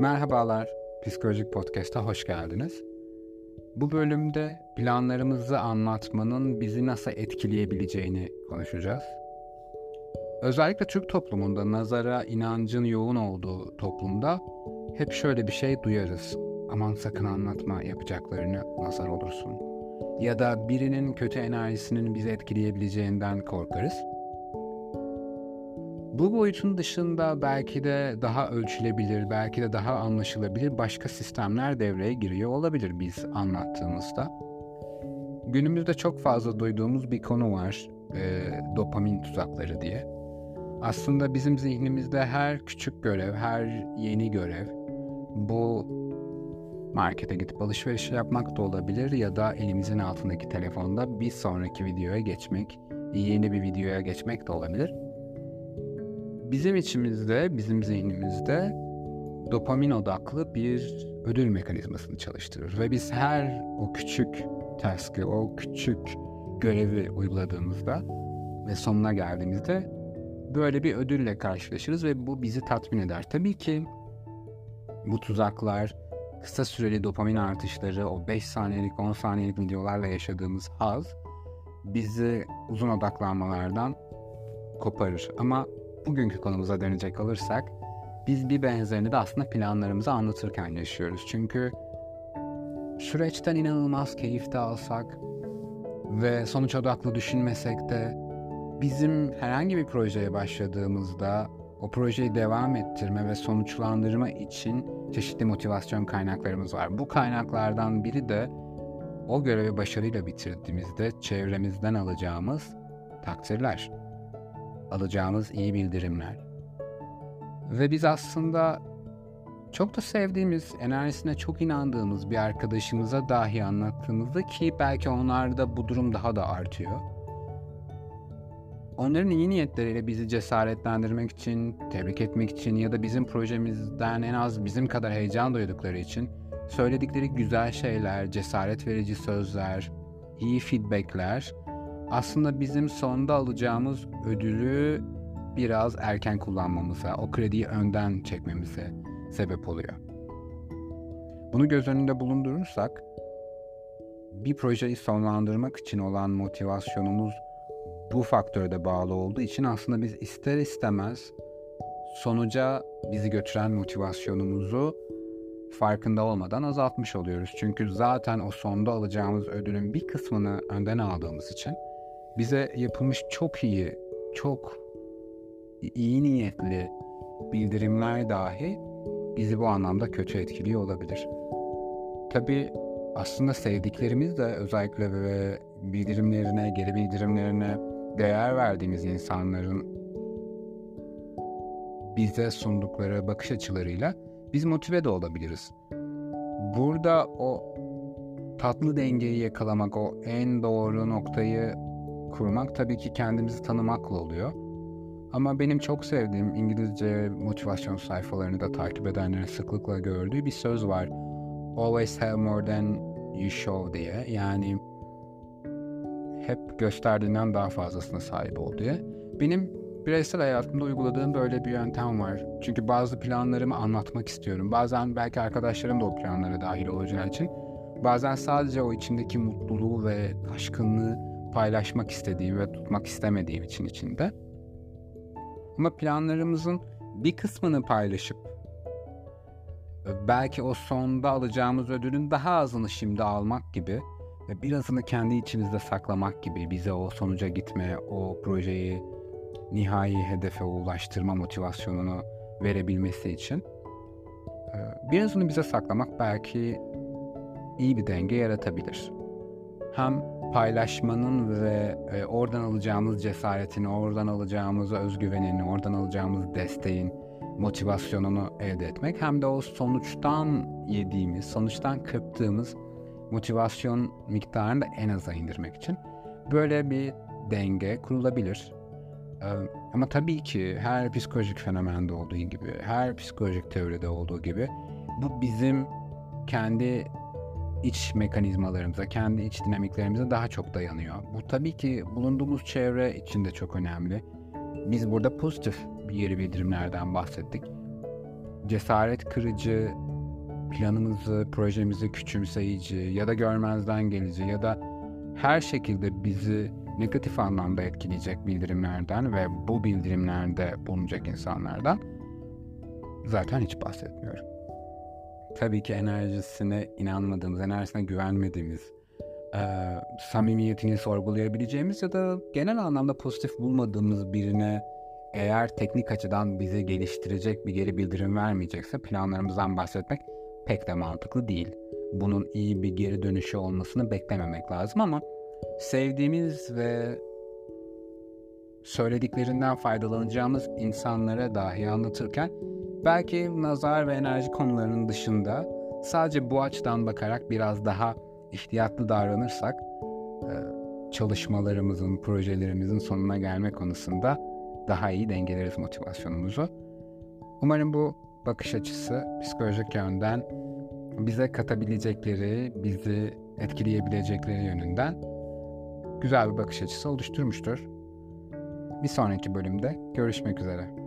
Merhabalar, Psikolojik Podcast'a hoş geldiniz. Bu bölümde planlarımızı anlatmanın bizi nasıl etkileyebileceğini konuşacağız. Özellikle Türk toplumunda nazara inancın yoğun olduğu toplumda hep şöyle bir şey duyarız. Aman sakın anlatma yapacaklarını nazar olursun. Ya da birinin kötü enerjisinin bizi etkileyebileceğinden korkarız. Bu boyutun dışında belki de daha ölçülebilir, belki de daha anlaşılabilir başka sistemler devreye giriyor olabilir biz anlattığımızda. Günümüzde çok fazla duyduğumuz bir konu var, e, dopamin tuzakları diye. Aslında bizim zihnimizde her küçük görev, her yeni görev bu markete gidip alışveriş yapmak da olabilir ya da elimizin altındaki telefonda bir sonraki videoya geçmek, yeni bir videoya geçmek de olabilir bizim içimizde, bizim zihnimizde dopamin odaklı bir ödül mekanizmasını çalıştırır. Ve biz her o küçük task'ı, o küçük görevi uyguladığımızda ve sonuna geldiğimizde böyle bir ödülle karşılaşırız ve bu bizi tatmin eder. Tabii ki bu tuzaklar, kısa süreli dopamin artışları, o 5 saniyelik, 10 saniyelik videolarla yaşadığımız haz bizi uzun odaklanmalardan koparır. Ama bugünkü konumuza dönecek olursak biz bir benzerini de aslında planlarımızı anlatırken yaşıyoruz. Çünkü süreçten inanılmaz keyif de alsak ve sonuç odaklı düşünmesek de bizim herhangi bir projeye başladığımızda o projeyi devam ettirme ve sonuçlandırma için çeşitli motivasyon kaynaklarımız var. Bu kaynaklardan biri de o görevi başarıyla bitirdiğimizde çevremizden alacağımız takdirler alacağımız iyi bildirimler. Ve biz aslında çok da sevdiğimiz, enerjisine çok inandığımız bir arkadaşımıza dahi anlattığımızda ki belki onlarda bu durum daha da artıyor. Onların iyi niyetleriyle bizi cesaretlendirmek için, tebrik etmek için ya da bizim projemizden en az bizim kadar heyecan duydukları için söyledikleri güzel şeyler, cesaret verici sözler, iyi feedbackler aslında bizim sonda alacağımız ödülü biraz erken kullanmamıza, o krediyi önden çekmemize sebep oluyor. Bunu göz önünde bulundurursak bir projeyi sonlandırmak için olan motivasyonumuz bu faktörde bağlı olduğu için aslında biz ister istemez sonuca bizi götüren motivasyonumuzu farkında olmadan azaltmış oluyoruz. Çünkü zaten o sonda alacağımız ödülün bir kısmını önden aldığımız için bize yapılmış çok iyi, çok iyi niyetli bildirimler dahi bizi bu anlamda kötü etkiliyor olabilir. Tabi aslında sevdiklerimiz de özellikle ve bildirimlerine, geri bildirimlerine değer verdiğimiz insanların bize sundukları bakış açılarıyla biz motive de olabiliriz. Burada o tatlı dengeyi yakalamak, o en doğru noktayı kurmak tabii ki kendimizi tanımakla oluyor. Ama benim çok sevdiğim İngilizce motivasyon sayfalarını da takip edenlerin sıklıkla gördüğü bir söz var. Always have more than you show diye. Yani hep gösterdiğinden daha fazlasına sahip ol diye. Benim bireysel hayatımda uyguladığım böyle bir yöntem var. Çünkü bazı planlarımı anlatmak istiyorum. Bazen belki arkadaşlarım da o planlara dahil olacağı için. Bazen sadece o içindeki mutluluğu ve taşkınlığı paylaşmak istediğim ve tutmak istemediğim için içinde. Ama planlarımızın bir kısmını paylaşıp belki o sonda alacağımız ödülün daha azını şimdi almak gibi ve birazını kendi içimizde saklamak gibi bize o sonuca gitme, o projeyi nihai hedefe ulaştırma motivasyonunu verebilmesi için birazını bize saklamak belki iyi bir denge yaratabilir. Hem paylaşmanın ve e, oradan alacağımız cesaretini, oradan alacağımız özgüvenini, oradan alacağımız desteğin motivasyonunu elde etmek hem de o sonuçtan yediğimiz, sonuçtan kırptığımız motivasyon miktarını da en aza indirmek için böyle bir denge kurulabilir. Ama tabii ki her psikolojik fenomende olduğu gibi, her psikolojik teoride olduğu gibi bu bizim kendi iç mekanizmalarımıza, kendi iç dinamiklerimize daha çok dayanıyor. Bu tabii ki bulunduğumuz çevre için de çok önemli. Biz burada pozitif bir yeri bildirimlerden bahsettik. cesaret kırıcı, planımızı, projemizi küçümseyici ya da görmezden gelici ya da her şekilde bizi negatif anlamda etkileyecek bildirimlerden ve bu bildirimlerde bulunacak insanlardan zaten hiç bahsetmiyorum. Tabii ki enerjisine inanmadığımız, enerjisine güvenmediğimiz, e, samimiyetini sorgulayabileceğimiz ya da genel anlamda pozitif bulmadığımız birine eğer teknik açıdan bizi geliştirecek bir geri bildirim vermeyecekse planlarımızdan bahsetmek pek de mantıklı değil. Bunun iyi bir geri dönüşü olmasını beklememek lazım ama sevdiğimiz ve söylediklerinden faydalanacağımız insanlara dahi anlatırken belki nazar ve enerji konularının dışında sadece bu açıdan bakarak biraz daha ihtiyatlı davranırsak çalışmalarımızın, projelerimizin sonuna gelme konusunda daha iyi dengeleriz motivasyonumuzu. Umarım bu bakış açısı psikolojik yönden bize katabilecekleri, bizi etkileyebilecekleri yönünden güzel bir bakış açısı oluşturmuştur. Bir sonraki bölümde görüşmek üzere.